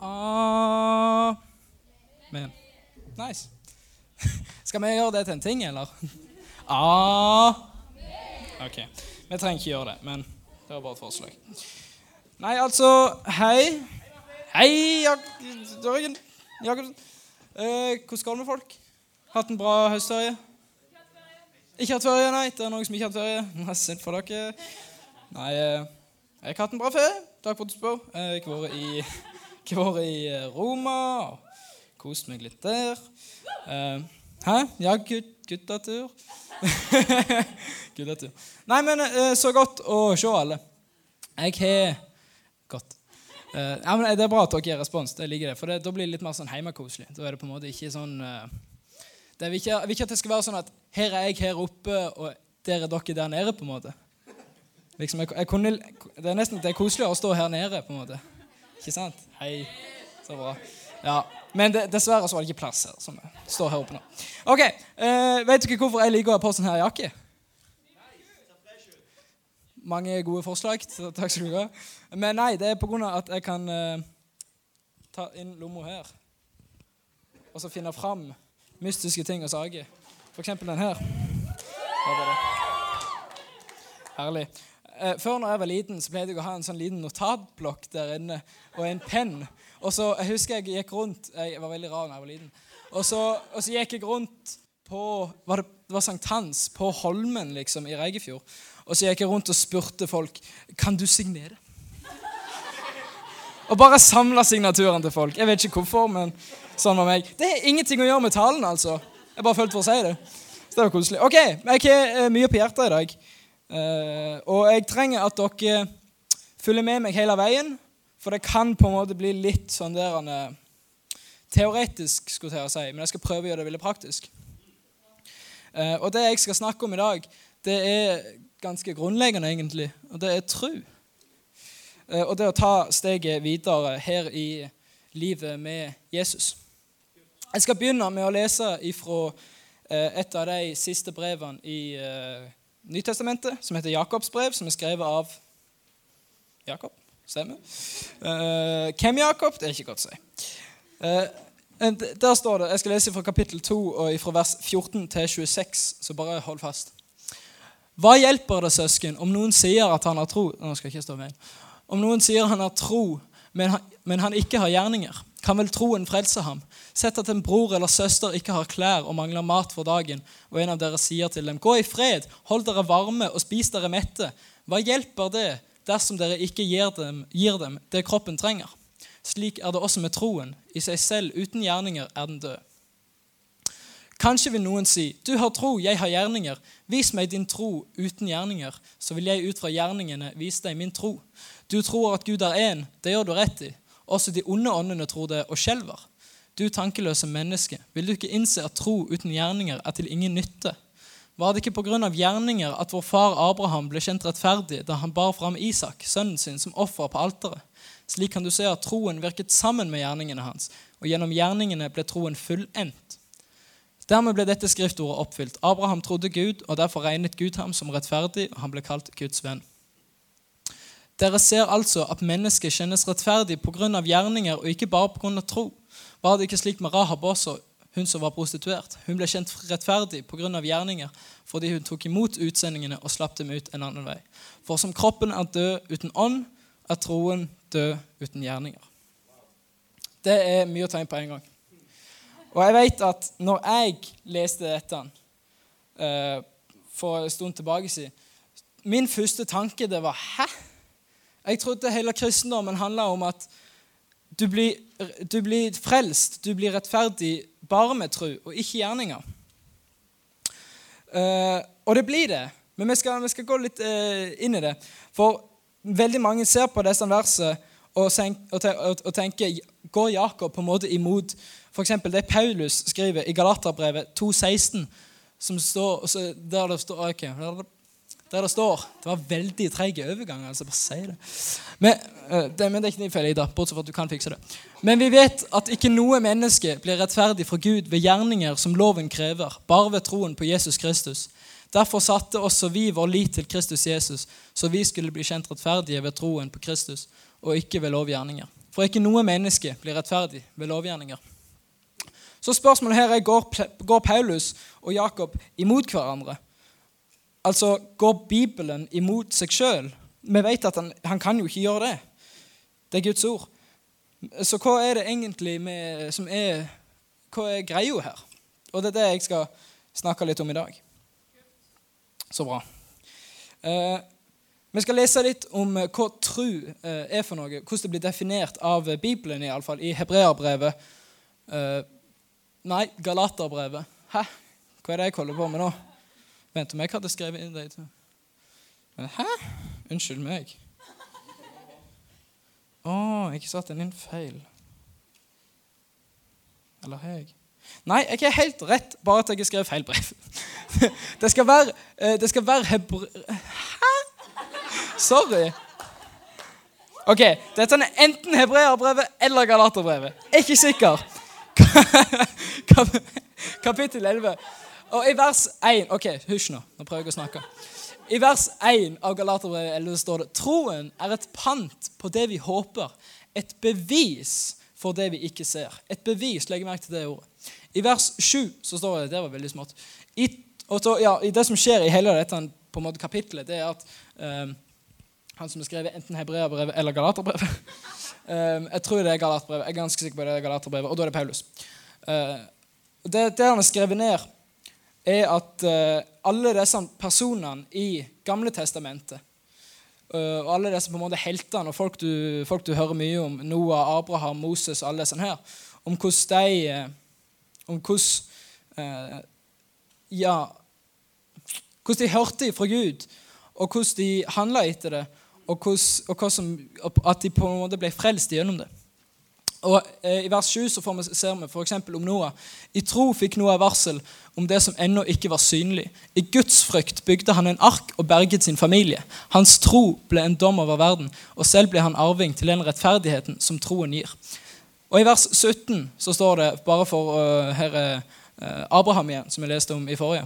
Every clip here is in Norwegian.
Amen. Nice. Skal vi gjøre det til en ting, eller? Amen. Ok. Vi trenger ikke gjøre det, men det var bare et forslag. Nei, altså Hei. Hei, Jørgen Jakobsen. Eh, hvordan går det med folk? Hatt en bra høstferie? Ikke hatt ferie, nei. Det er noen som ikke har hatt ferie. Synd for dere. Nei, eh, jeg har ikke hatt en bra ferie. Takk for at du spør. Jeg har vært i, har vært i eh, Roma og kost meg litt der. Eh, hæ? Ja, gut, guttatur. guttatur. Nei, men eh, så godt å se alle. Jeg har Godt. Ja, men Det er bra at dere gir respons. det liker det, for det, Da blir det litt mer sånn hjemmekoselig. Da er det på en måte ikke sånn det vil ikke, vil ikke at det skal være sånn at her er jeg her oppe, og der er dere der nede. på en måte. Liksom, jeg, jeg kunne, det er nesten det er koseligere å stå her nede. på en måte. Ikke sant? Hei. Så bra. Ja, Men det, dessverre så var det ikke plass her. som står her oppe nå. Ok, eh, Vet dere hvorfor jeg liker å ha på sånn her jakke? Mange gode forslag. Takk skal du ha. Men nei, det er på grunn av at jeg kan eh, ta inn lomma her. Og så finne fram mystiske ting og saker. For eksempel den her. Herlig. Eh, før når jeg var liten, så pleide jeg å ha en sånn liten notatblokk der inne og en penn. Og så, Jeg husker jeg gikk rundt Jeg var veldig rar da jeg var liten. Og så, og så gikk jeg rundt på var det, det var sankthans på Holmen liksom, i Reigefjord. Og så gikk jeg rundt og spurte folk kan du signere. Og bare samla signaturene til folk. Jeg vet ikke hvorfor, men sånn var meg. Det har ingenting å gjøre med talen, altså. Jeg bare følte for å si det. Så det var koselig. Ok, jeg har eh, mye på hjertet i dag. Eh, og jeg trenger at dere følger med meg hele veien. For det kan på en måte bli litt sånn der uh, teoretisk, skulle jeg si, men jeg skal prøve å gjøre det veldig praktisk. Uh, og det jeg skal snakke om i dag, det er ganske grunnleggende, egentlig. Og det er tro. Uh, og det å ta steget videre her i livet med Jesus. Jeg skal begynne med å lese ifra et av de siste brevene i Nytestamentet, som heter Jakobs brev, som er skrevet av Jakob. Stemmer. Uh, hvem Jakob? Det er ikke godt å si. Uh, der står det, Jeg skal lese fra kapittel 2 og fra vers 14 til 26, så bare hold fast. Hva hjelper det, søsken, om noen sier at han har tro Nå skal jeg ikke stå med. Om noen sier han har tro, men han, men han ikke har gjerninger? Kan vel troen frelse ham? Sett at en bror eller søster ikke har klær og mangler mat for dagen, og en av dere sier til dem, gå i fred, hold dere varme og spis dere mette. Hva hjelper det dersom dere ikke gir dem, gir dem det kroppen trenger? Slik er det også med troen. I seg selv uten gjerninger er den død. Kanskje vil noen si, 'Du har tro, jeg har gjerninger.' 'Vis meg din tro uten gjerninger, så vil jeg ut fra gjerningene vise deg min tro.' 'Du tror at Gud er én. Det gjør du rett i.' Også de onde åndene tror det og skjelver. Du tankeløse menneske, vil du ikke innse at tro uten gjerninger er til ingen nytte? Var det ikke pga. gjerninger at vår far Abraham ble kjent rettferdig da han bar fram Isak, sønnen sin, som offer på alteret? Slik kan du se at troen virket sammen med gjerningene hans, og gjennom gjerningene ble troen fullendt. Dermed ble dette skriftordet oppfylt. Abraham trodde Gud, og derfor regnet Gud ham som rettferdig, og han ble kalt Guds venn. Dere ser altså at mennesket kjennes rettferdig pga. gjerninger og ikke bare pga. tro. Var det ikke slik med Rahab også, hun som var prostituert? Hun ble kjent rettferdig pga. gjerninger fordi hun tok imot utsendingene og slapp dem ut en annen vei. For som kroppen er død uten ånd, er troen død uten gjerninger. Det er mye å ta inn på en gang. Og jeg vet at når jeg leste dette uh, for en stund tilbake siden, Min første tanke det var Hæ? Jeg trodde hele kristendommen handla om at du blir, du blir, frelst, du blir rettferdig bare med tro og ikke gjerninger. Uh, og det blir det, men vi skal, vi skal gå litt uh, inn i det. For veldig mange ser på disse versene og, og, og tenker Går Jakob på en måte imot f.eks. det Paulus skriver i Galaterbrevet 2,16, som står, der det står okay, der det står Det var veldig treig overgang. altså bare si det. Men, eh, det, er ikke din feil, Ida, bortsett fra at du kan fikse det. Men vi vet at ikke noe menneske blir rettferdig fra Gud ved gjerninger som loven krever, bare ved troen på Jesus Kristus. Derfor satte også vi vår lit til Kristus Jesus, så vi skulle bli kjent rettferdige ved troen på Kristus, og ikke ved lovgjerninger. For ikke noe menneske blir rettferdig ved lovgjerninger. Så spørsmålet her er går Paulus og Jakob imot hverandre? Altså, går Bibelen imot seg sjøl? Vi vet at han, han, kan jo ikke gjøre det. Det er Guds ord. Så hva er det egentlig med, som er, hva er greia her? Og det er det jeg skal snakke litt om i dag. Så bra. Eh, vi skal lese litt om eh, hva tru eh, er for noe, hvordan det blir definert av Bibelen, i, alle fall, i Hebreerbrevet. Eh, nei, Galaterbrevet. Hæ? Hva er det jeg holder på med nå? Vent om jeg hadde skrevet inn det. Hæ? Unnskyld meg. Å, oh, jeg satte den inn feil. Eller har jeg? Nei, jeg er helt rett, bare at jeg har skrevet feil brev. Det skal være, det skal være hebre... Hæ? Sorry. Ok, Dette er enten hebreerbrevet eller galaterbrevet. Ikke sikker. Kapittel 11. Og i vers 1 Ok, hysj nå. Nå prøver jeg å snakke. I vers 1 av Galaterbrevet 11 står det troen er et pant på det vi håper, et bevis for det vi ikke ser. Et bevis. Legg merke til det ordet. I vers 7 så står det Det var veldig smått. I, så, ja, det som skjer i hele dette på en måte kapittelet, det er at um, han som har skrevet enten Hebreabrevet eller galaterbrevet. um, jeg tror det er galaterbrevet. Jeg er ganske sikker på det er galaterbrevet, Og da er det Paulus. Uh, det, det han har skrevet ned, er at eh, alle disse personene i Gamle testamentet eh, og alle disse på en måte heltene og folk du, folk du hører mye om, Noah, Abraham, Moses og alle disse her, om hvordan de eh, om hvordan, ja, hvordan de hørte fra Gud, og hvordan de handla etter det, og, hvordan, og hvordan, at de på en måte ble frelst gjennom det. Og eh, I vers 7 så vi, ser vi f.eks. om Noah. I tro fikk Noah varsel om det som ennå ikke var synlig. I Guds frykt bygde han en ark og berget sin familie. Hans tro ble en dom over verden, og selv ble han arving til den rettferdigheten som troen gir. Og I vers 17 så står det, bare for uh, her er uh, Abraham igjen, som jeg leste om i forrige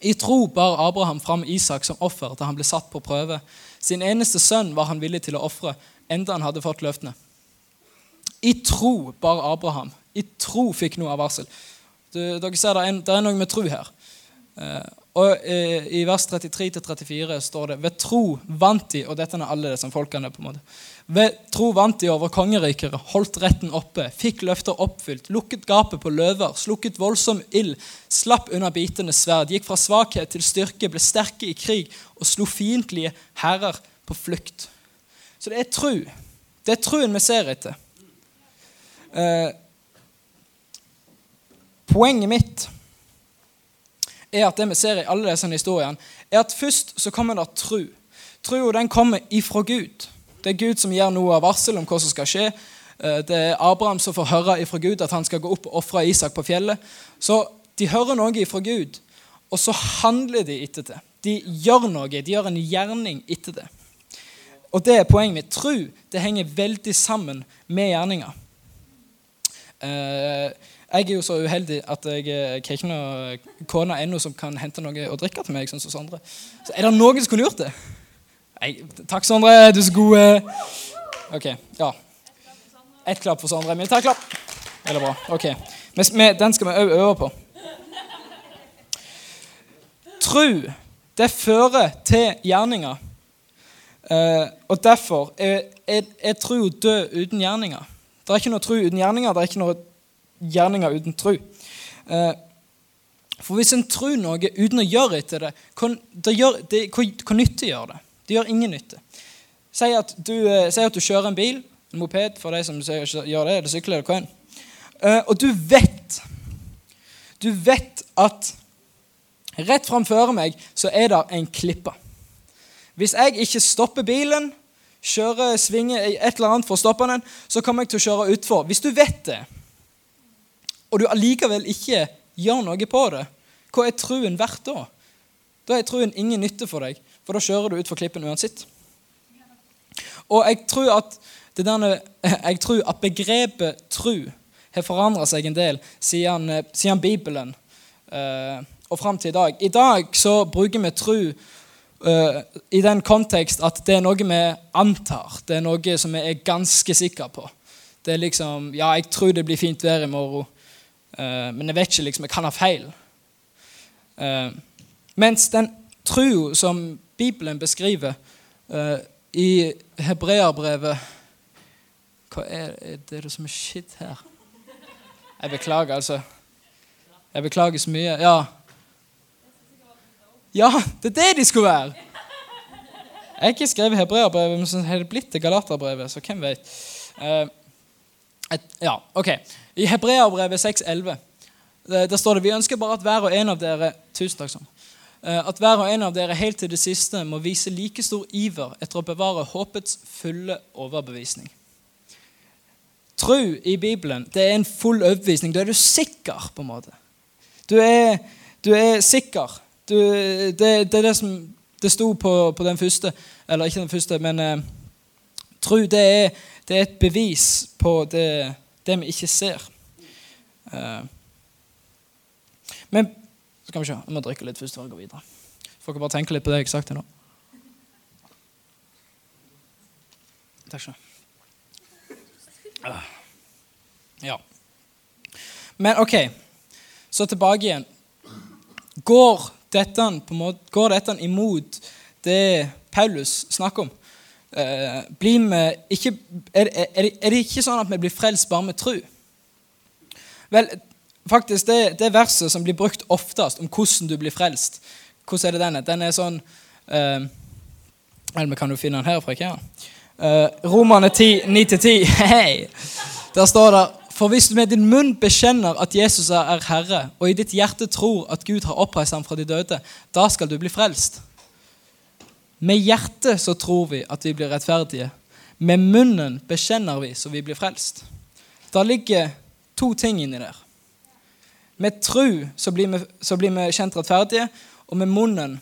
I tro bar Abraham fram Isak som offer da han ble satt på prøve. Sin eneste sønn var han villig til å ofre, enda han hadde fått løftene. I tro bar Abraham. I tro fikk noe av varsel. Du, dere ser det er, det er, noe med tro her. Eh, og eh, I vers 33-34 står det ved tro vant de Og dette er alle disse folkene. på en måte. Ved tro vant de over kongerikere, holdt retten oppe, fikk løfter oppfylt, lukket gapet på løver, slukket voldsom ild, slapp unna bitende sverd, gikk fra svakhet til styrke, ble sterke i krig og slo fiendtlige hærer på flukt. Så det er tru. Det er truen vi ser etter. Eh, poenget mitt er at det vi ser i alle disse historiene, er at først så kommer det tru. Trua den kommer ifra Gud. Det er Gud som gir noe av varsel om hva som skal skje. Eh, det er Abraham som får høre ifra Gud at han skal gå opp og ofre Isak på fjellet. Så de hører noe ifra Gud, og så handler de etter det. De gjør noe, de gjør en gjerning etter det. Og det er poenget mitt. Tru det henger veldig sammen med gjerninger. Eh, jeg er jo så uheldig at jeg, jeg har ikke noen kone ennå som kan hente noe å drikke til meg. sånn som Sondre. Så er det noen som kunne gjort det? Nei, takk, Sondre. Du er så god. Ok, ja. Ett klapp for Sondre. Militærklapp. Veldig bra. Ok. Den skal vi øve på. Tru, det fører til gjerninger. Og derfor er, er, er tro død uten gjerninger. Det er ikke noe tro uten gjerninger. Det er ikke noe gjerninger uten tro. Uh, for hvis en tror noe uten å gjøre etter det, hva, nytte gjør det? Det gjør ingen nytte. Si at, du, uh, si at du kjører en bil, en moped, for de som gjør det, eller sykler, eller hva enn. og du vet Du vet at rett framfor meg så er det en klippe. Hvis jeg ikke stopper bilen, kjører, svinger et eller annet for å stoppe den, så kommer jeg til å kjøre utfor. Hvis du vet det, og du allikevel ikke gjør noe på det, hva er truen verdt da? Da er truen ingen nytte for deg, for da kjører du utfor klippen uansett. Og jeg tror at, denne, jeg tror at begrepet tru har forandra seg en del siden, siden Bibelen eh, og fram til i dag. I dag så bruker vi tru eh, i den kontekst at det er noe vi antar. Det er noe som vi er ganske sikre på. Det er liksom Ja, jeg tror det blir fint vær i morgen, eh, men jeg vet ikke, liksom. Jeg kan ha feil. Eh, mens den trua som Bibelen beskriver eh, i hebreerbrevet Hva er, er det som er shit her? Jeg beklager, altså. Jeg beklager så mye. Ja. Ja, det er det de skulle være! Jeg har ikke skrevet hebreerbrevet, men så har det blitt til galaterbrevet, så hvem vet. Et, ja, ok. I Hebreerbrevet 6,11 der står det vi ønsker bare at hver og en av dere tusen takk sånn, at hver og en av dere helt til det siste må vise like stor iver etter å bevare håpets fulle overbevisning. Tro i Bibelen det er en full overbevisning. Da er du sikker, på en måte. Du er, du er sikker. Du, det, det, er det som det sto på, på, den første. Eller ikke den første, men eh, tro det er, det er, et bevis på det, det vi ikke ser. Eh, men skal vi se, jeg må drikke litt først før jeg går videre. Får ikke bare tenke litt på det jeg har sagt til nå. Takk skal du. Ah. Ja. Men OK. Så tilbake igjen. Går dette, måte, går dette imot det Paulus snakker om? Eh, vi ikke, er, er, er, det ikke sånn at vi blir frelst bare med tro? Vel, faktisk det, det verset som blir brukt oftest om hvordan du blir frelst, hvordan er det denne? Den er sånn eh, Eller kan jo finne den her fra IKEA. Eh, Romane 10, 9-10. Hei! Der står det for hvis du med din munn bekjenner at Jesus er Herre, og i ditt hjerte tror at Gud har oppreist ham fra de døde, da skal du bli frelst. Med hjertet så tror vi at vi blir rettferdige. Med munnen bekjenner vi så vi blir frelst. Da ligger to ting inni der. Med tru så blir, vi, så blir vi kjent rettferdige, og med munnen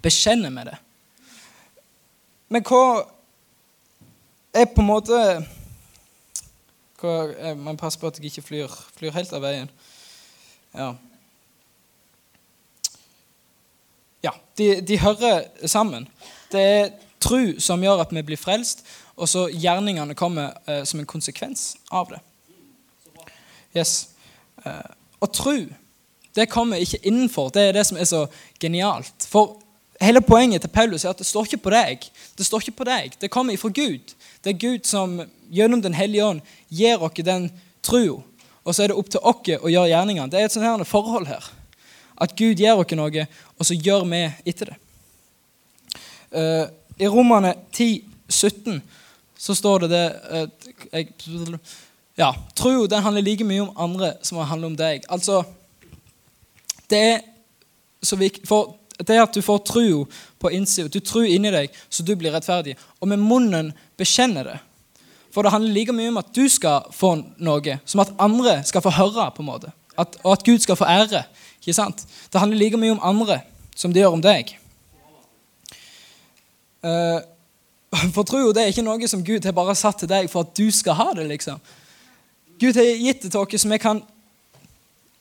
bekjenner vi det. Men hva er på en måte hva, jeg passe på at jeg ikke flyr, flyr helt av veien. Ja. Ja, de, de, hører sammen. Det er tru som gjør at vi blir frelst, og så gjerningene kommer eh, som en konsekvens av det. Yes. Eh, og tru, det kommer ikke innenfor. Det er det som er så genialt. For hele poenget til Paulus er at det står ikke på deg. Det står ikke på deg. Det kommer ifra Gud. Det er Gud som gjennom Den hellige ånd gir oss den trua. Og så er det opp til oss å gjøre gjerningene. Det er et sånt her forhold her. At Gud gir oss noe, og så gjør vi etter det. Uh, I Romane 10, 17 så står det det uh, jeg, Ja, tro den handler like mye om andre som handler om deg. Altså, det er så viktig For det er at du får tro på innsida, du tror inni deg, så du blir rettferdig. Og med munnen bekjenner det. For det handler like mye om at du skal få noe, som at andre skal få høre. på en måte. At, og at Gud skal få ære. Ikke sant? Det handler like mye om andre som det gjør om deg. Uh, for tro det er ikke noe som Gud har bare satt til deg for at du skal ha det. liksom. Gud har gitt det til oss så vi kan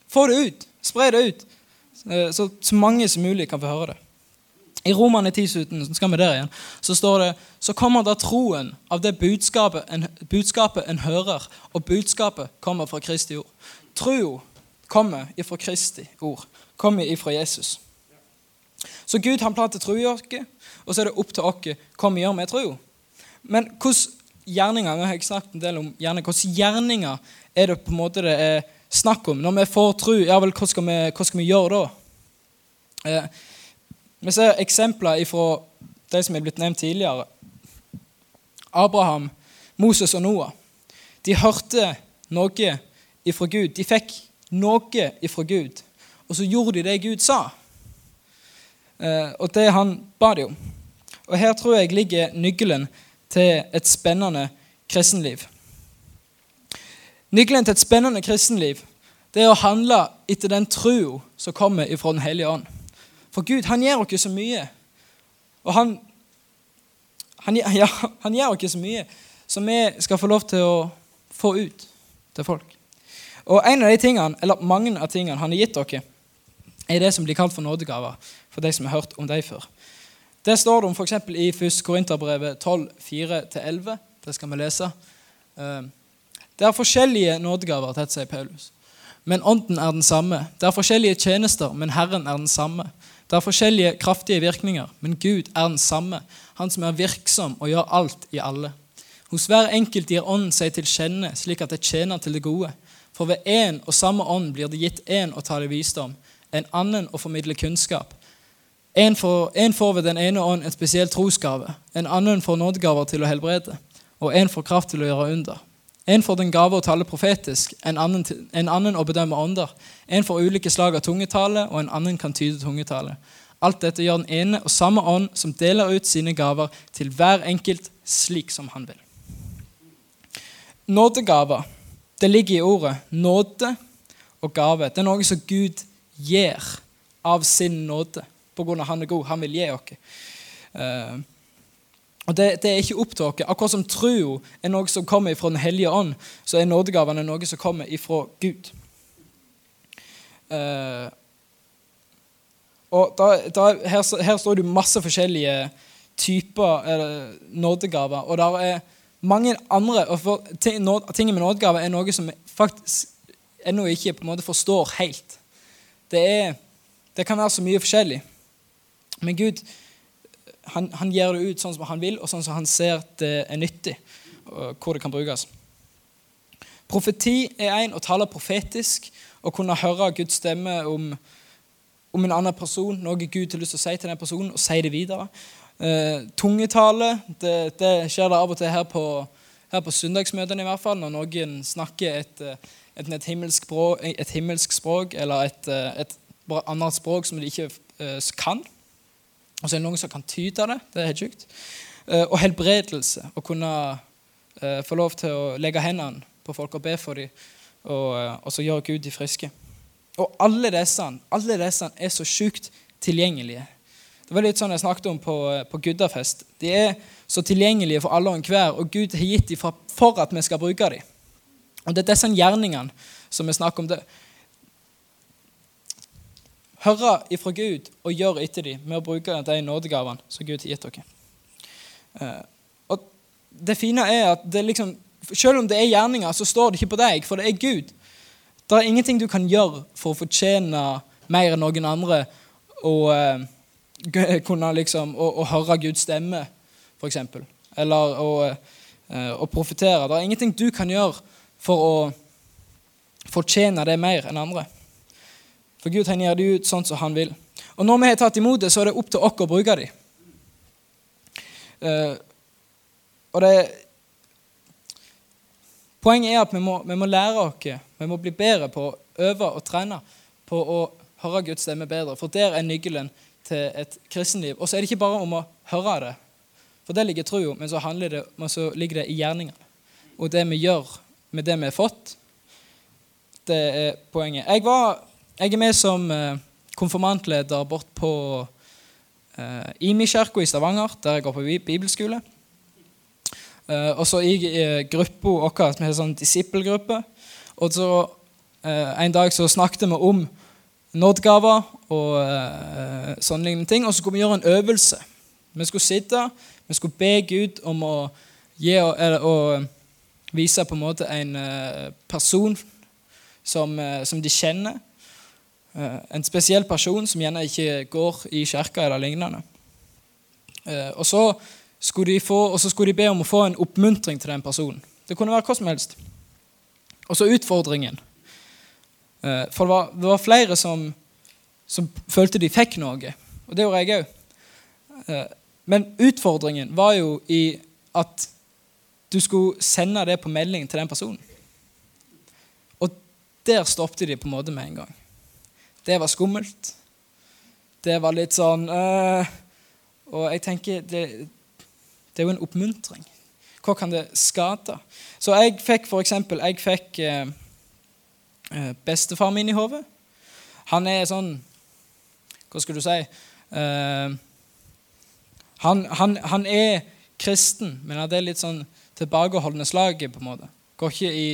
få det ut, spre det ut, så, så mange som mulig kan få høre det. I Romane 10, 17, skal vi der igjen, så står det så kommer da troen av det budskapet en, budskapet en hører, og budskapet kommer fra Kristi ord. Tro kommer ifra Kristi ord, kommer ifra Jesus. Så Gud han planter tro i oss, og så er det opp til oss hva vi gjør med tro. Men hvordan gjerninger vi har snakket en del om gjerninger, hvordan gjerninger er det på en måte det er snakk om? Når vi får tro, ja vel, hva skal vi, hva skal vi gjøre da? Eh, vi ser eksempler fra de som er blitt nevnt tidligere. Abraham, Moses og Noah. De hørte noe ifra Gud. De fikk noe ifra Gud, og så gjorde de det Gud sa. Eh, og det han ba de om. Og Her tror jeg ligger nøkkelen til et spennende kristenliv. Nøkkelen til et spennende kristenliv det er å handle etter den trua som kommer ifra Den hellige ånd. For Gud han gir oss så mye. Og han, han, ja, han gjør oss så mye som vi skal få lov til å få ut til folk. Og en av de tingene, eller Mange av tingene han har gitt dere, er det som blir kalt for nådegaver. For de som har hørt om dem før. Det står det om f.eks. i 1. Korinterbrevet 12, 4-11. Det skal vi lese. Det er forskjellige nådegaver, tett sier Paulus. Men ånden er den samme. Det er forskjellige tjenester, men Herren er den samme. Det er forskjellige kraftige virkninger, men Gud er den samme, Han som er virksom og gjør alt i alle. Hos hver enkelt gir Ånden seg til kjenne, slik at det tjener til det gode. For ved én og samme ånd blir det gitt én å tale visdom, en annen å formidle kunnskap. En får, en får ved den ene ånd en spesiell trosgave, en annen får nådegaver til å helbrede, og en får kraft til å gjøre under. En får den gave å tale profetisk, en annen, en annen å bedømme ånder. En får ulike slag av tungetale, og en annen kan tyde tungetale. Alt dette gjør den ene og samme ånd, som deler ut sine gaver til hver enkelt slik som han vil. Nådegaver, det ligger i ordet nåde og gave. Det er noe som Gud gir av sin nåde på grunn av han er god. Han vil gi oss. Og det, det, er ikke opp til oss. Akkurat som trua er noe som kommer fra Den hellige ånd, så er nådegavene noe som kommer ifra Gud. Uh, og da, da, her, her, står det masse forskjellige typer eller, nådegaver. Og der er mange andre og for, ting, nå, ting med nådegaver er noe som faktisk ennå ikke på en måte forstår helt. Det, er, det kan være så mye forskjellig. Men Gud han, han gir det ut sånn som han vil, og sånn som han ser det er nyttig, og hvor det kan brukes. Profeti er en å tale profetisk og kunne høre Guds stemme om, om en annen person, noe Gud har lyst til å si til den personen, og si det videre. Eh, tungetale det, det, skjer det av og til her på, her på søndagsmøtene, i hvert fall, når noen snakker et, eh, et, et, himmelsk, språk, et himmelsk, språk, eller et, eh, et, annet språk som de ikke uh, kan. Og så er det noen som kan tyde det. Det er helt sjukt. Uh, og helbredelse. Å kunne uh, få lov til å legge hendene på folk og be for dem, og, uh, og så gjøre Gud de friske. Og alle disse, alle disse er så sjukt tilgjengelige. Det var litt sånn jeg snakket om på, på Guddafest. De er så tilgjengelige for alle og enhver, og Gud har gitt dem for, for at vi skal bruke dem. Og det er disse gjerningene som vi snakker om. det høre ifra Gud og gjøre etter dem med å bruke de nådegavene som Gud har gitt dere. Uh, og det fine er at det liksom, selv om det er gjerninger, så står det ikke på deg, for det er Gud. Det er ingenting du kan gjøre for å fortjene mer enn noen andre og uh, kunne liksom, å, å høre Guds stemme, f.eks. Eller å, uh, å profetere. Det er ingenting du kan gjøre for å fortjene det mer enn andre. For Gud han gjør det ut sånn som han vil. Og når vi har tatt imot det, så er det opp til oss å bruke det. Uh, og det Poenget er at vi må, vi må lære oss, vi må bli bedre på å øve og trene på å høre Guds stemme bedre. For der er nøkkelen til et kristenliv. Og så er det ikke bare om å høre det, for det ligger troa, men men så ligger det i gjerningene. Og det vi gjør med det vi har fått, det er poenget. Jeg var jeg er med som eh, konfirmantleder bort på eh, Imi-kirka i Stavanger, der jeg går på bibelskole. Eh, og så i eh, gruppa vår, vi har sånn disippelgruppe. Og så en dag så snakket vi om nådgaver og eh, sånne lignende ting. Og så skulle vi gjøre en øvelse. Vi skulle sitte, vi skulle be Gud om å, gi, eller, å vise på en måte en person som, som de kjenner en spesiell person som gjerne ikke går i kirka eller lignende. Eh, og så skulle de få, og så skulle de be om å få en oppmuntring til den personen. Det kunne være hva som helst. Og så utfordringen. Eh, for det var, det var flere som, som, følte de fikk noe, og det gjorde jeg òg. Men utfordringen var jo i at du skulle sende det på melding til den personen. Og der stoppet de på en måte med en gang. Det var skummelt. Det var litt sånn øh, Og jeg tenker det, det, er jo en oppmuntring. Hva kan det skade? Så jeg fikk for eksempel jeg fikk øh, bestefar min i hodet. Han er sånn Hva skal du si? Uh, han, han, han, er kristen, men han er litt sånn tilbakeholdne slaget, på en måte. Går ikke i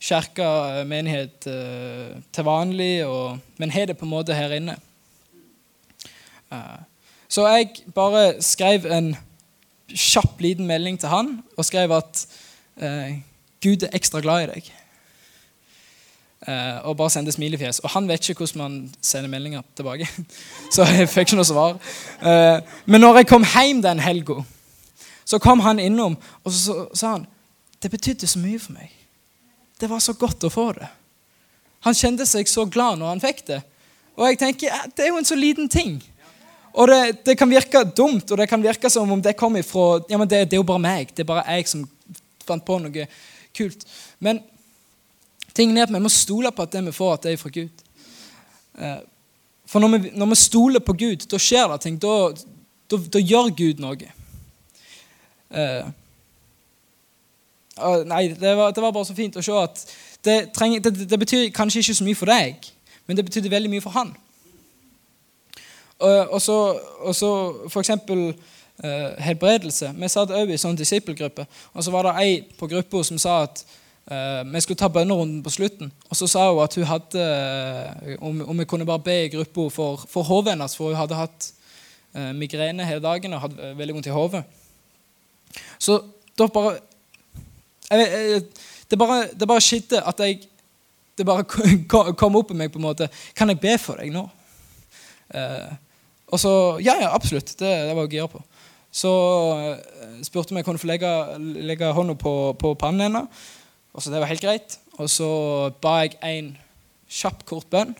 kirke, menighet eh, til vanlig, og, men har det på en måte her inne. Eh, Så jeg bare skrev en kjapp, liten melding til han og skrev at eh, Gud er ekstra glad i deg. Eh, og bare sendte smilefjes. Og han vet ikke hvordan man sender meldinger tilbake. Så jeg fikk ikke noe svar. Eh, men når jeg kom hjem den helga, så kom han innom og så sa han, det betydde så mye for meg. Det var så godt å få det. Han kjente seg så glad når han fikk det. Og jeg tenker, ja, det er jo en så liten ting. Og det, det, kan virke dumt, og det kan virke som om det kommer ifra ja, men det, det, er jo bare meg. Det er bare jeg som fant på noe kult. Men tingen er at vi må stole på at det vi får, at det er fra Gud. Eh, for når vi, når vi stoler på Gud, da skjer det ting. Da, da, da gjør Gud noe. Uh, uh, nei, det var, det var, bare så fint å se at det, trenger, det, det, betyr kanskje ikke så mye for deg, men det betydde veldig mye for han. Uh, og så, så for eksempel helbredelse. Vi satt òg i sånn disippelgruppe, og så var det ei på gruppa som sa at vi skulle ta bønnerunden på slutten. Og så sa hun at hun hadde om, om vi kunne bare be i gruppa for, for hodet hennes, for hun hadde hatt migrene hele dagen og hadde veldig vondt i hodet. Så da bare jeg, jeg, det, bare det bare skjedde at jeg Det bare kom opp i meg på en måte Kan jeg be for deg nå? Eh, og så Ja, ja, absolutt. Det, det var jeg gira på. Så eh, spurte om jeg kunne få legge, legge hånda på, på pannen hennes. Og så det var helt greit. Og så ba jeg en kjapp, kort bønn.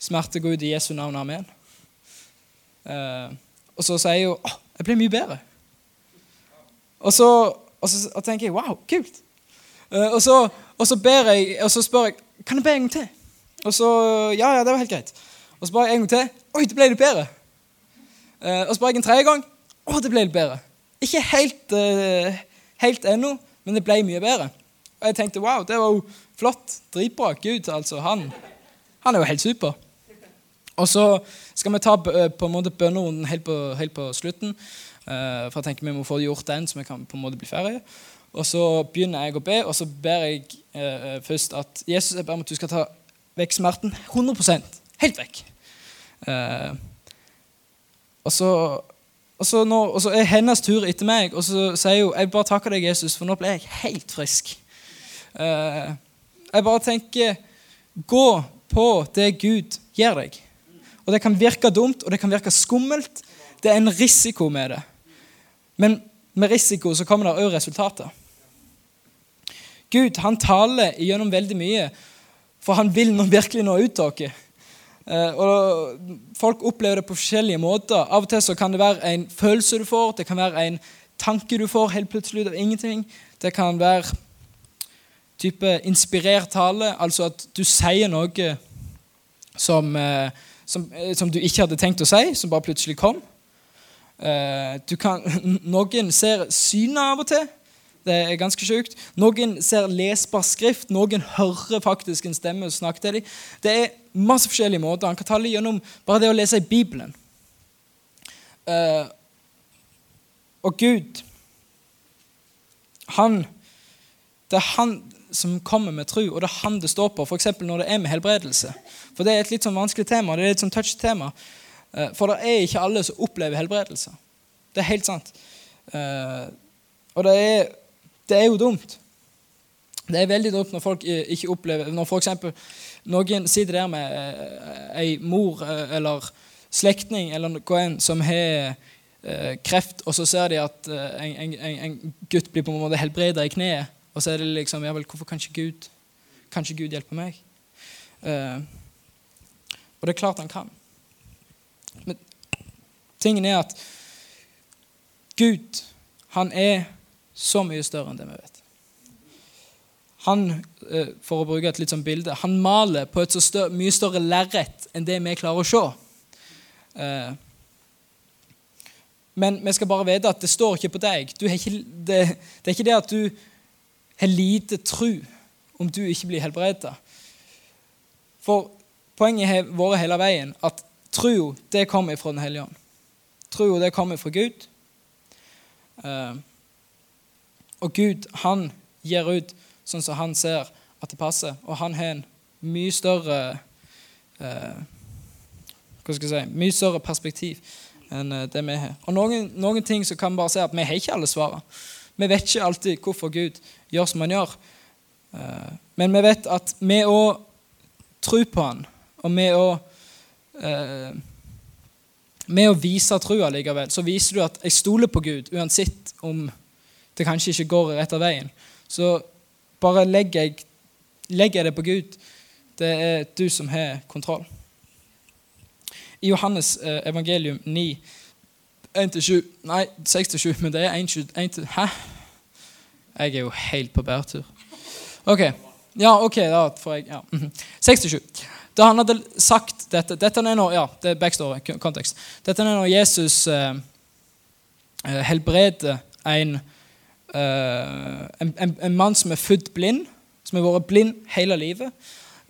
Smerte gå ut i Jesu navn. Amen. Eh, og så sier hun å, jeg ble mye bedre. Og så, og så og tenker jeg wow, kult. Uh, og, så, og, så, ber jeg, og så spør jeg kan jeg be en gang til. Og så ja, ja, det var helt greit. Og så ba jeg en gang til. Oi, det ble litt bedre. Uh, og så ba jeg en tredje gang. Å, det ble litt bedre. Ikke helt, uh, helt ennå, men det ble mye bedre. Og jeg tenkte wow, det var jo flott. Dritbra. Gud, altså. Han, han er jo helt super. Og så skal vi ta på en måte bønnerunden helt, helt på slutten. Uh, for jeg tenker vi må få gjort den, så vi kan på en måte bli ferdige. Og så begynner jeg å be, og så ber jeg eh, først at Jesus jeg ber om at du skal ta vekk smerten 100% Helt vekk. Eh, og, så, og, så når, og så er hennes tur etter meg, og så sier hun jeg bare takker deg, Jesus, for nå ble jeg helt frisk. jeg bare tenker Gå på det Gud gir deg. Og Det kan virke dumt og det kan virke skummelt. Det er en risiko med det. Men med risiko så kommer det òg resultater. Gud han taler gjennom veldig mye, for han vil nå virkelig nå ut til dere. Eh, og Folk opplever det på forskjellige måter. Av og til så kan det være en følelse du får, det kan være en tanke du får helt plutselig ut av ingenting. Det kan være type inspirert tale, altså at du sier noe som, eh, som, eh, som du ikke hadde tenkt å si, som bare plutselig kom. Eh, kan, noen ser synet av og til. Det er ganske sjukt. Noen ser lesbar skrift. Noen hører faktisk en stemme snakke til dem. Det er masse forskjellige måter. Han kan tale gjennom bare det å lese i Bibelen. Uh, og Gud Han Det er han som kommer med tro, og det er han det står på. F.eks. når det er med helbredelse. For det er et litt sånn vanskelig tema. det er et sånn touch-tema. Eh, for det er ikke alle som opplever helbredelse. Det er helt sant. Eh, og det er, det er jo dumt. Det er veldig dumt når folk ikke opplever Når f.eks. noen sitter der med eh, ei mor eller slektning eller noen som har kreft, og så ser de at en, en, en gutt blir på en måte helbreda i kneet, og så er det liksom ja vel, Hvorfor kan ikke Gud, kan ikke Gud hjelpe meg? og det er klart han kan. Men tingen er at Gud, han er så mye større enn det vi vet. Han, eh, for å bruke et litt sånn bilde, han maler på et så større, mye større lerret enn det vi klarer å se. Eh, men vi skal bare vite at det står ikke på deg. Ikke, det, det, er ikke det at du har lite tru om du ikke blir helbredet. For poenget har vært hele veien at Troa, det kommer fra Den hellige ånd. Troa, det kommer fra Gud. Uh, og Gud, han gir ut sånn som han ser at det passer. Og han har en mye større uh, Hva skal jeg si Mye større perspektiv enn eh, det vi har. Og noen, noen ting så kan vi bare si at vi har ikke alle svarene. Vi vet ikke alltid hvorfor Gud gjør som han gjør. Eh, men vi vet at vi òg tror på han, og vi å eh, med å vise trua likevel, så viser du at jeg stoler på Gud, uansett om det kanskje ikke går rett av veien. Så bare legger jeg, legger jeg det på Gud. Det er du som har kontroll. I Johannes eh, evangelium 9, 1-7 Nei, 6-7, men det er 1-7 Hæ? Jeg er jo helt på bærtur. Ok. Ja, ok, da får jeg ja. 6-7. Da han hadde sagt dette Dette er nå, ja, det er backstory, kontekst. Dette er når Jesus eh, eh helbreder en, eh, en, en, mann som er født blind, som har vært blind hele livet.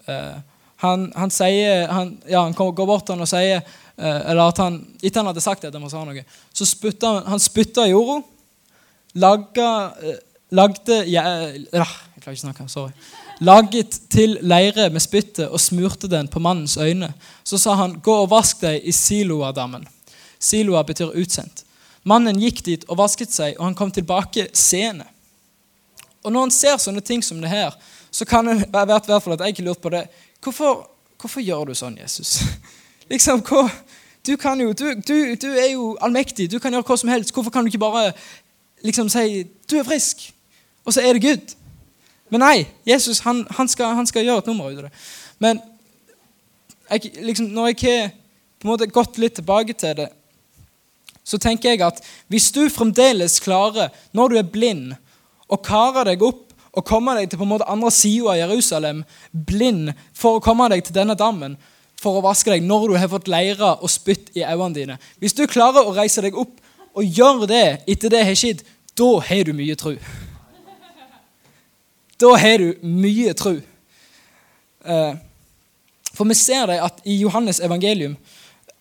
Eh, han, han, sier, han, ja, han går bort til han og sier eh, eller at han, Etter han hadde sagt dette, må noe, så spytta han, han spytta i jorda, lagde, eh, lagde ja, Jeg klarer ikke å snakke. Sorry laget til leire med spyttet og smurte den på mannens øyne. Så sa han, 'Gå og vask deg i Siloa-dammen'. Siloa betyr utsendt. Mannen gikk dit og vasket seg, og han kom tilbake seende. Og Når han ser sånne ting som det her, så kan det være hvert fall at jeg ikke lurt på det. Hvorfor, hvorfor gjør du sånn, Jesus? liksom, hva, du, jo, du, du, du, er jo allmektig, du kan gjøre hva som helst. Hvorfor kan du ikke bare liksom si 'du er frisk', og så er det Gud? Men nei, Jesus han, han, skal, han skal, gjøre et nummer ut av det. Men jeg, liksom, når jeg har på en måte gått litt tilbake til det, så tenker jeg at hvis du fremdeles klarer, når du er blind, å kare deg opp og komme deg til på en måte andre sida av Jerusalem, blind, for å komme deg til denne dammen, for å vaske deg når du har fått leire og spytt i øynene dine Hvis du klarer å reise deg opp og gjøre det etter det har skjedd, da har du mye tro. Da har du mye tro. Eh, for vi ser det at i Johannes evangelium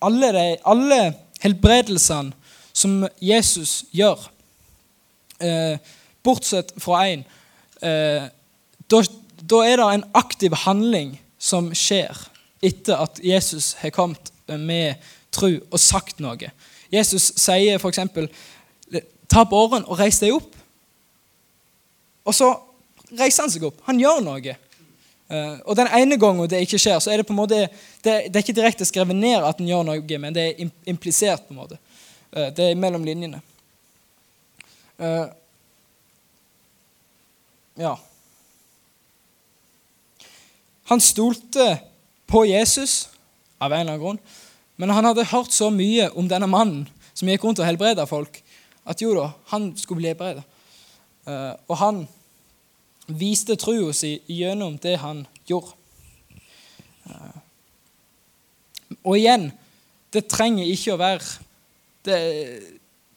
alle, de, alle helbredelsene som Jesus gjør, eh, bortsett fra én, eh, da, da er det en aktiv handling som skjer etter at Jesus har kommet med tro og sagt noe. Jesus sier f.eks.: Ta båren og reis deg opp. Og så reiser han seg opp. Han gjør noe. Uh, og den ene gangen det ikke skjer, så er det på en måte, det, er ikke direkte skrevet ned at han gjør noe, men det er implisert. på en måte. Uh, det er mellom linjene. Uh, ja. Han stolte på Jesus av en eller annen grunn, men han hadde hørt så mye om denne mannen som gikk rundt og helbreda folk, at jo da, han skulle bli helbreda. og han viste trua si gjennom det han gjorde. Eh, og igjen det trenger ikke å være det,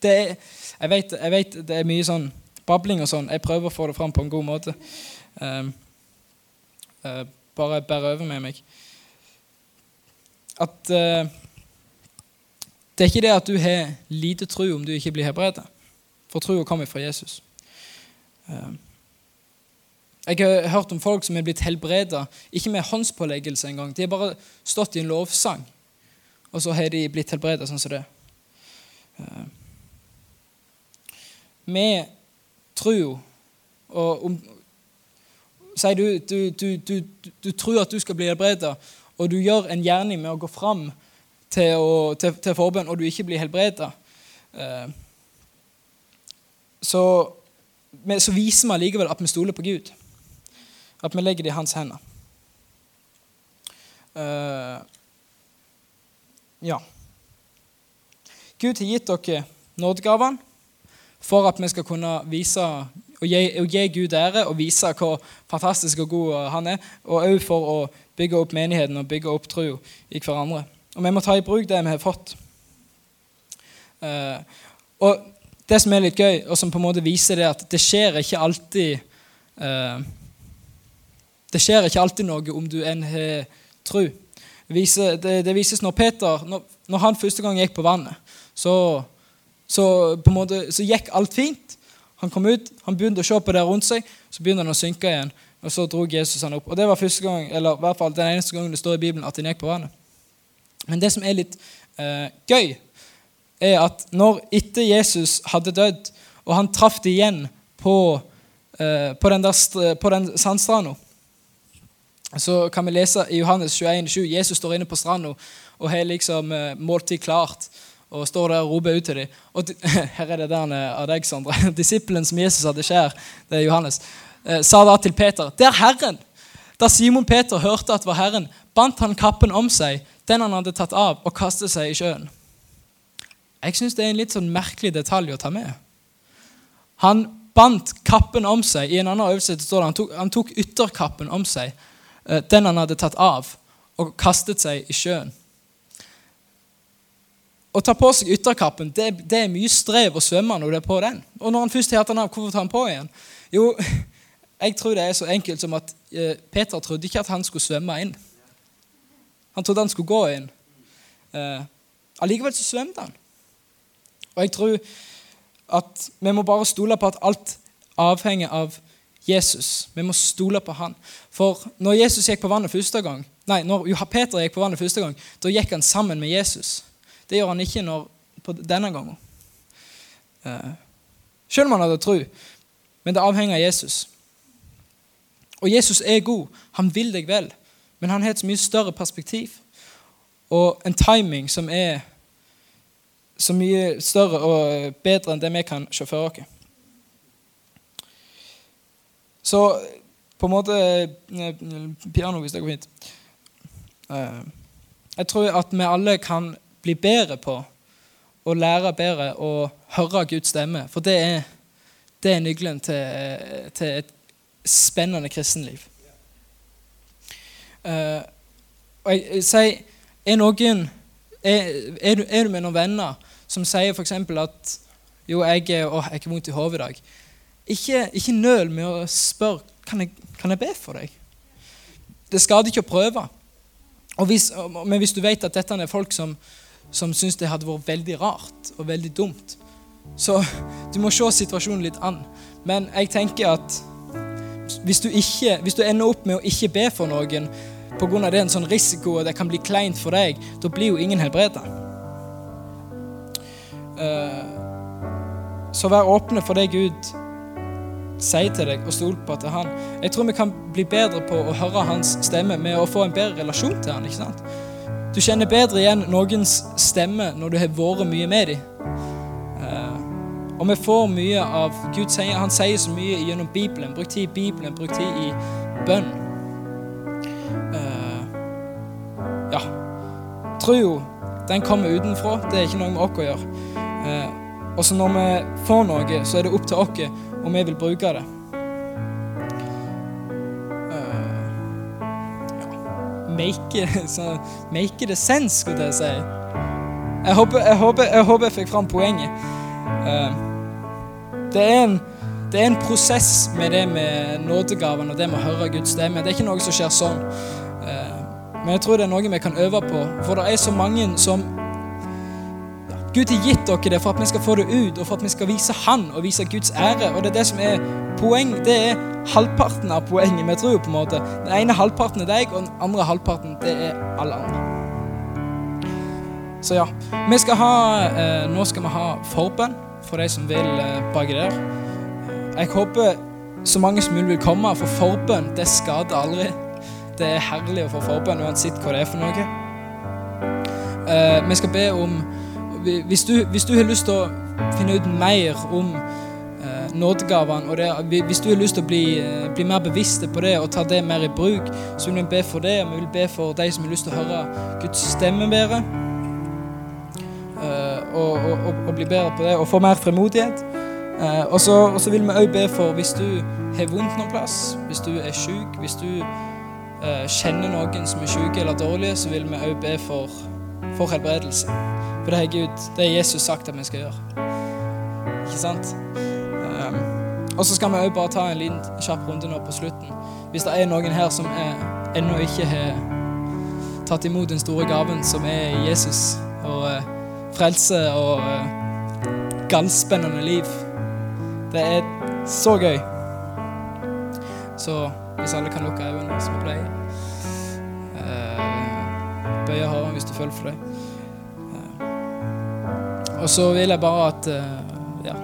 det jeg, vet, jeg, vet, det er mye sånn babling og sånn. Jeg prøver å få det fram på en god måte. Um, uh, bare bær over med meg. At uh, det er ikke det at du har lite tro om du ikke blir helbredet. For troa kommer fra Jesus. Um, jeg har hørt om folk som er blitt helbreda, ikke med håndspåleggelse engang. De har bare stått i en lovsang, og så har de blitt helbreda sånn som det. Vi tror jo og om Sier du, du, du, du, du tror at du skal bli helbreda, og du gjør en gjerning med å gå fram til, til, til forbønn, og du ikke blir helbreda, eh, så, så viser vi allikevel at vi stoler på Gud. At vi legger det i hans hender. Uh, ja. Gud har gitt dere nådegavene for at vi skal kunne vise og gi, og gi Gud ære og vise hvor fantastisk og god han er, og òg for å bygge opp menigheten og bygge opp troa i hverandre. Og vi må ta i bruk det vi har fått. Uh, og det som er litt gøy, og som på en måte viser det at det skjer ikke alltid uh, det skjer ikke alltid noe om du enn har tro. Det, vises når Peter når, han første gang gikk på vannet, så, så, på måte, så gikk alt fint. Han kom ut, han begynte å se på det rundt seg, så begynte han å synke igjen. Og så dro Jesus han opp. Og Det var første gang, eller i hvert fall den eneste gangen det står i Bibelen at han gikk på vannet. Men det som er litt eh, gøy, er at når etter Jesus hadde dødd, og han traff det igjen på, eh, på den, der, på den sandstranda så kan vi lese i Johannes 21, 7, Jesus står inne på stranda og har liksom eh, måltid klart. Og står der og roper ut til dem. Og her er det der av deg, Sondre. Disippelen som Jesus hadde skjær, det er Johannes, eh, sa da til Peter, 'Det er Herren.' Da Simon Peter hørte at det var Herren, bandt han kappen om seg, den han hadde tatt av, og kastet seg i sjøen. Jeg syns det er en litt sånn merkelig detalj å ta med. Han bandt kappen om seg. I en annen øvelse står det han tok, han tok ytterkappen om seg, den han hadde tatt av, og kastet seg i sjøen. Å ta på seg ytterkappen det, det, er mye strev å svømme når du er på den. Og når han først har hatt den av, hvorfor tar han på igjen? Jo, jeg tror det er så enkelt som at eh, Peter trodde ikke at han skulle svømme inn. Han trodde han skulle gå inn. Eh, allikevel så svømte han. Og jeg tror at vi må bare stole på at alt avhenger av Jesus. Vi må stole på han. For når Jesus gikk på vannet første gang, nei, når Peter gikk på vannet første gang, da gikk han sammen med Jesus. Det gjør han ikke når, på denne gangen. Eh, selv om han hadde tro. Men det avhenger av Jesus. Og Jesus er god. Han vil deg vel. Men han har et mye større perspektiv og en timing som er så mye større og bedre enn det vi kan for oss. Så på en måte eh, Piano, hvis det går fint. Eh, jeg tror at vi alle kan bli bedre på å lære bedre å høre Guds stemme. For det er, det er nøkkelen til, til, et spennende kristenliv. Uh, og jeg, sier, er, noen, er, er, du, med noen venner som sier f.eks. at jo, jeg, å, har vondt i hodet i dag. Ikke, ikke, nøl med å spørre kan jeg, kan jeg be for deg. Det skader ikke å prøve. Hvis, men hvis du vet at dette er folk som, som syns det hadde vært veldig rart og veldig dumt. Så du må se situasjonen litt an. Men jeg tenker at hvis du, ikke, hvis du ender opp med å ikke be for noen pga. det er en sånn risiko og det kan bli kleint for deg, da blir jo ingen helbreda. Eh, så vær åpne for det Gud sier til deg, og stol på at Han. Jeg tror vi kan bli bedre på å høre Hans stemme med å få en bedre relasjon til Han. ikke sant? Du kjenner bedre igjen noens stemme når du har vært mye med dem. Uh, og vi får mye av Gud sier, Han sier så mye gjennom Bibelen. Bruk tid i Bibelen, bruk tid i bønn. Uh, ja. Trua, den kommer utenfra. Det er ikke noe med oss å gjøre. Uh, og så når vi får noe, så er det opp til oss om vi vil bruke det. make, så make det sense, skulle jeg si. Jeg håper jeg, håper, jeg, håper jeg fikk fram poenget. Uh, det, er en, det er en prosess med det med nådegaven og det med å høre Guds stemme. Det er ikke noe som skjer sånn. Uh, men jeg tror det er noe vi kan øve på. For det er så mange som Gud har gitt dere det for at vi skal få det ut, og for at vi skal vise Han og vise Guds ære. Og det er det som er poeng. Det er halvparten av poenget vi tror på en måte. Den ene halvparten er deg, og den andre halvparten det er alle andre. Så ja. Vi skal ha, eh, nå skal vi ha forbønn for de som vil eh, baki der. Jeg håper så mange som mulig vil komme, for forbønn det skader aldri. Det er herlig å få forbønn uansett hva det er for noe. Eh, vi skal be om hvis du, hvis du, har lyst til å finne ut mer om eh, nådegavene, og det, hvis du har lyst til å bli, eh, bli, mer bevisste på det og ta det mer i bruk, så vil vi be for det, og vi vil be for de som har lyst til å høre Guds stemme bedre. Eh, og, og, og, og, bli bedre på det, og få mer fremodighet. Eh, og, så, vil vi òg be for hvis du har vondt noen plass, hvis du er syk, hvis du eh, kjenner noen som er syke eller dårlige, så vil vi òg be for, for helbredelse. For det er Gud, det er Jesus sagt at vi skal gjøre. Ikke sant? Um, og så skal vi òg bare ta en liten kjapp runde nå på slutten. Hvis det er noen her som ennå ikke har tatt imot den store gaven som er Jesus, og uh, frelse og uh, gallspennende liv Det er så gøy. Så hvis alle kan lukke øynene som vi pleier uh, Bøye hodet hvis du føler for det. Og så vil jeg bare at eh, ja,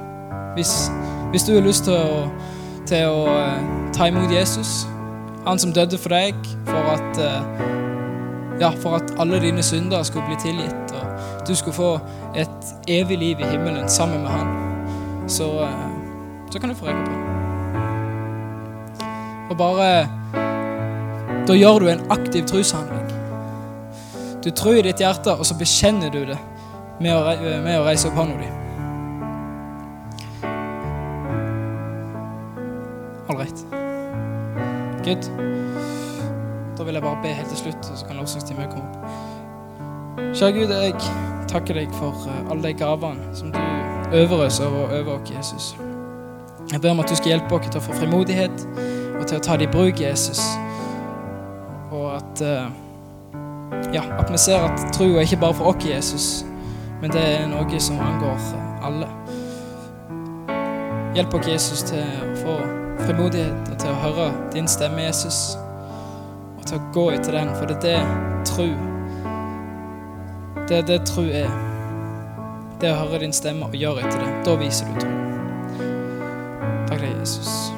hvis, hvis du har lyst til å, til å eh, ta imot Jesus, han som døde for deg, for at eh, ja, for at alle dine synder skulle bli tilgitt, og du skulle få et evig liv i himmelen sammen med han, så, så kan du få rekke på. det. Og bare Da gjør du en aktiv troshandling. Du tror i ditt hjerte, og så bekjenner du det med å, med å reise opp hånda di. Right. Good. Da vil jeg bare be helt til slutt, så kan lovsangstimen komme opp. Kjære Gud, jeg takker deg for eh, alle de gavene som du øverøser over, over oss, Jesus. Jeg ber om at du skal hjelpe oss til å få frimodighet og til å ta det i bruk, Jesus. Og at eh, ja, at vi ser at troa ikke bare for oss, Jesus, men det er noe som angår alle. Hjelp oss, Jesus, til å få frimodighet og til å høre din stemme, Jesus og til å gå etter den, for det er det tro Det er det tro er. Det å høre din stemme og gjøre etter det. Da viser du tro. Takk deg, Jesus.